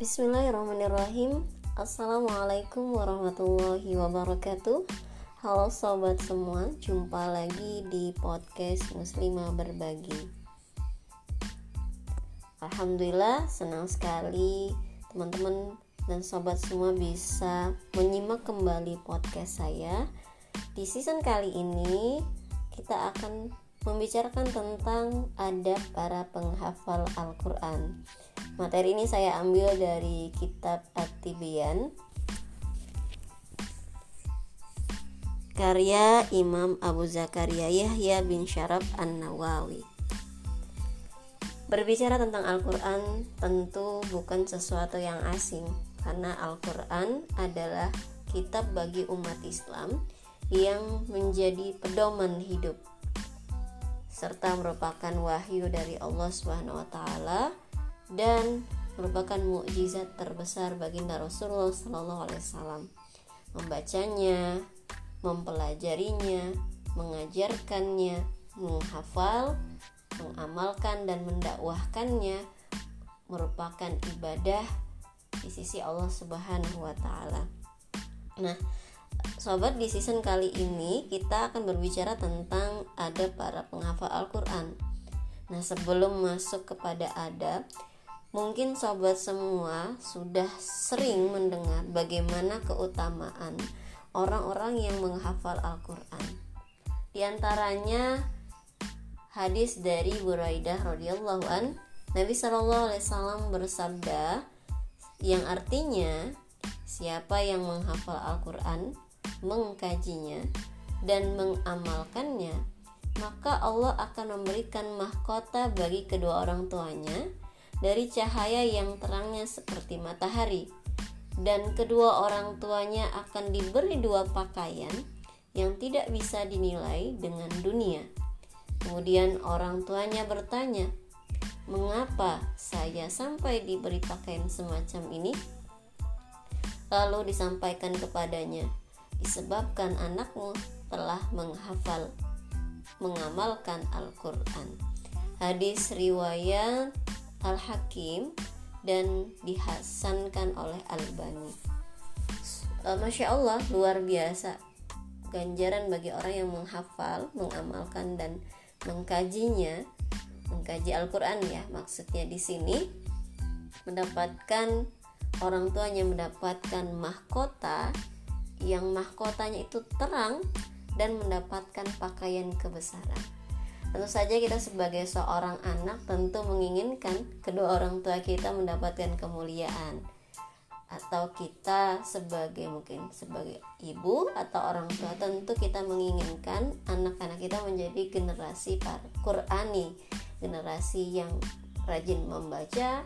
Bismillahirrahmanirrahim. Assalamualaikum warahmatullahi wabarakatuh. Halo sobat semua Jumpa lagi di podcast Muslimah Berbagi. Alhamdulillah senang sekali Teman-teman dan sobat semua bisa menyimak kembali podcast saya. Di season kali ini kita akan membicarakan tentang adab para penghafal Al-Quran Materi ini saya ambil dari kitab At-Tibyan karya Imam Abu Zakaria Yahya bin Syarab An-Nawawi. Berbicara tentang Al-Quran tentu bukan sesuatu yang asing karena Al-Quran adalah kitab bagi umat Islam yang menjadi pedoman hidup serta merupakan wahyu dari Allah Subhanahu wa taala dan merupakan mukjizat terbesar baginda Rasulullah Sallallahu Alaihi Wasallam. Membacanya, mempelajarinya, mengajarkannya, menghafal, mengamalkan dan mendakwahkannya merupakan ibadah di sisi Allah Subhanahu wa taala. Nah, sobat di season kali ini kita akan berbicara tentang adab para penghafal Al-Qur'an. Nah, sebelum masuk kepada adab, Mungkin sobat semua sudah sering mendengar bagaimana keutamaan orang-orang yang menghafal Al-Qur'an. Di antaranya hadis dari Buraidah radhiyallahu an, Nabi Shallallahu alaihi wasallam bersabda yang artinya siapa yang menghafal Al-Qur'an, mengkajinya dan mengamalkannya, maka Allah akan memberikan mahkota bagi kedua orang tuanya dari cahaya yang terangnya seperti matahari, dan kedua orang tuanya akan diberi dua pakaian yang tidak bisa dinilai dengan dunia. Kemudian orang tuanya bertanya, "Mengapa saya sampai diberi pakaian semacam ini?" Lalu disampaikan kepadanya, "Disebabkan anakmu telah menghafal, mengamalkan Al-Qur'an." Hadis riwayat Al-Hakim dan dihasankan oleh Al-Bani. Uh, Masya Allah, luar biasa ganjaran bagi orang yang menghafal, mengamalkan dan mengkajinya, mengkaji Al-Quran ya, maksudnya di sini mendapatkan orang tuanya mendapatkan mahkota yang mahkotanya itu terang dan mendapatkan pakaian kebesaran. Tentu saja kita sebagai seorang anak tentu menginginkan kedua orang tua kita mendapatkan kemuliaan atau kita sebagai mungkin sebagai ibu atau orang tua tentu kita menginginkan anak-anak kita menjadi generasi Qurani, generasi yang rajin membaca,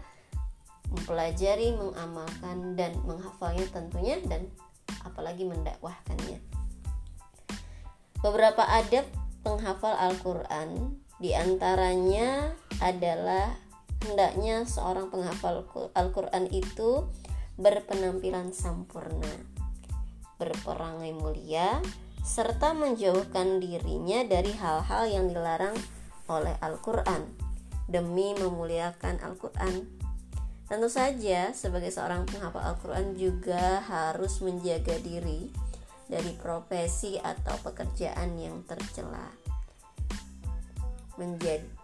mempelajari, mengamalkan dan menghafalnya tentunya dan apalagi mendakwahkannya. Beberapa adab penghafal Al-Quran di antaranya adalah hendaknya seorang penghafal Al-Quran itu berpenampilan sempurna, berperangai mulia, serta menjauhkan dirinya dari hal-hal yang dilarang oleh Al-Quran demi memuliakan Al-Quran. Tentu saja, sebagai seorang penghafal Al-Quran juga harus menjaga diri dari profesi atau pekerjaan yang tercela.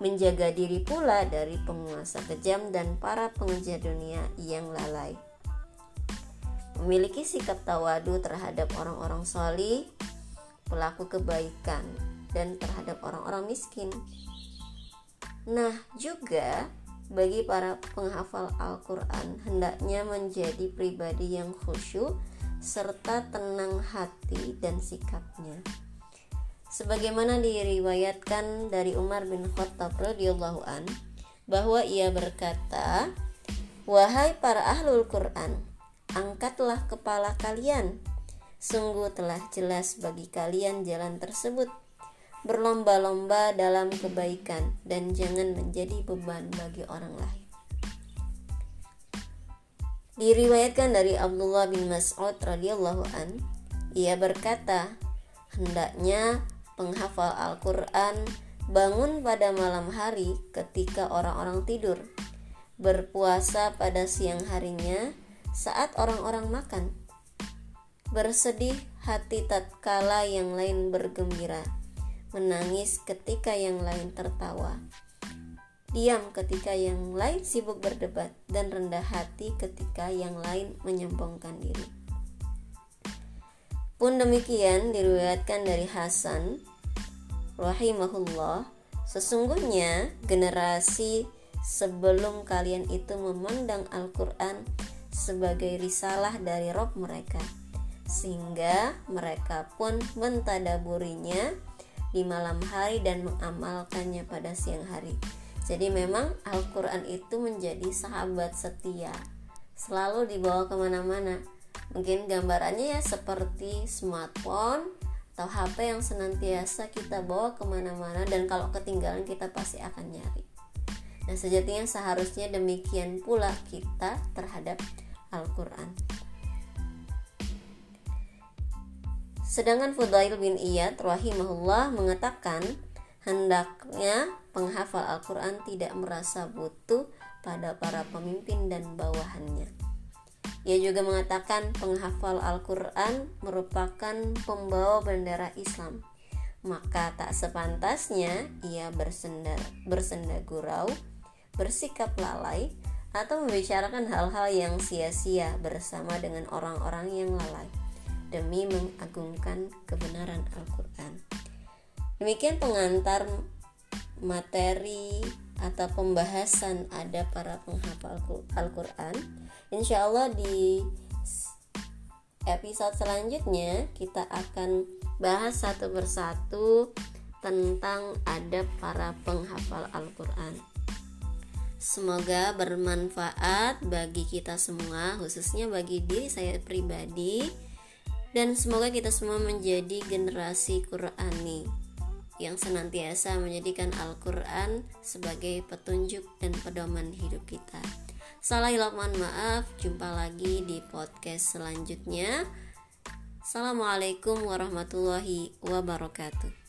Menjaga diri pula dari penguasa kejam dan para pengejar dunia yang lalai. Memiliki sikap tawadu terhadap orang-orang solih, pelaku kebaikan, dan terhadap orang-orang miskin. Nah, juga bagi para penghafal Al-Quran, hendaknya menjadi pribadi yang khusyuk serta tenang hati dan sikapnya. Sebagaimana diriwayatkan dari Umar bin Khattab radhiyallahu an bahwa ia berkata, "Wahai para ahlul Quran, angkatlah kepala kalian. Sungguh telah jelas bagi kalian jalan tersebut. Berlomba-lomba dalam kebaikan dan jangan menjadi beban bagi orang lain." Diriwayatkan dari Abdullah bin Mas'ud radhiyallahu an, ia berkata, hendaknya penghafal Al-Qur'an bangun pada malam hari ketika orang-orang tidur berpuasa pada siang harinya saat orang-orang makan, bersedih hati tatkala yang lain bergembira, menangis ketika yang lain tertawa, diam ketika yang lain sibuk berdebat, dan rendah hati ketika yang lain menyombongkan diri. Pun demikian diriwayatkan dari Hasan rahimahullah, sesungguhnya generasi sebelum kalian itu memandang Al-Quran sebagai risalah dari Rob mereka sehingga mereka pun mentadaburinya di malam hari dan mengamalkannya pada siang hari jadi memang Al-Quran itu menjadi sahabat setia. Selalu dibawa ke mana-mana. Mungkin gambarannya ya seperti smartphone atau HP yang senantiasa kita bawa ke mana-mana dan kalau ketinggalan kita pasti akan nyari. Nah, sejatinya seharusnya demikian pula kita terhadap Al-Quran. Sedangkan Fudail bin Iyad rahimahullah mengatakan hendaknya penghafal Al-Quran tidak merasa butuh pada para pemimpin dan bawahannya. Ia juga mengatakan penghafal Al-Quran merupakan pembawa bendera Islam. Maka tak sepantasnya ia bersenda, bersenda gurau bersikap lalai, atau membicarakan hal-hal yang sia-sia bersama dengan orang-orang yang lalai demi mengagungkan kebenaran Al-Quran. Demikian pengantar materi atau pembahasan ada para penghafal Al-Quran. Insya Allah di episode selanjutnya kita akan bahas satu persatu tentang adab para penghafal Al-Quran. Semoga bermanfaat bagi kita semua, khususnya bagi diri saya pribadi, dan semoga kita semua menjadi generasi Qurani yang senantiasa menjadikan Al-Quran sebagai petunjuk dan pedoman hidup kita. Salah mohon maaf, jumpa lagi di podcast selanjutnya. Assalamualaikum warahmatullahi wabarakatuh.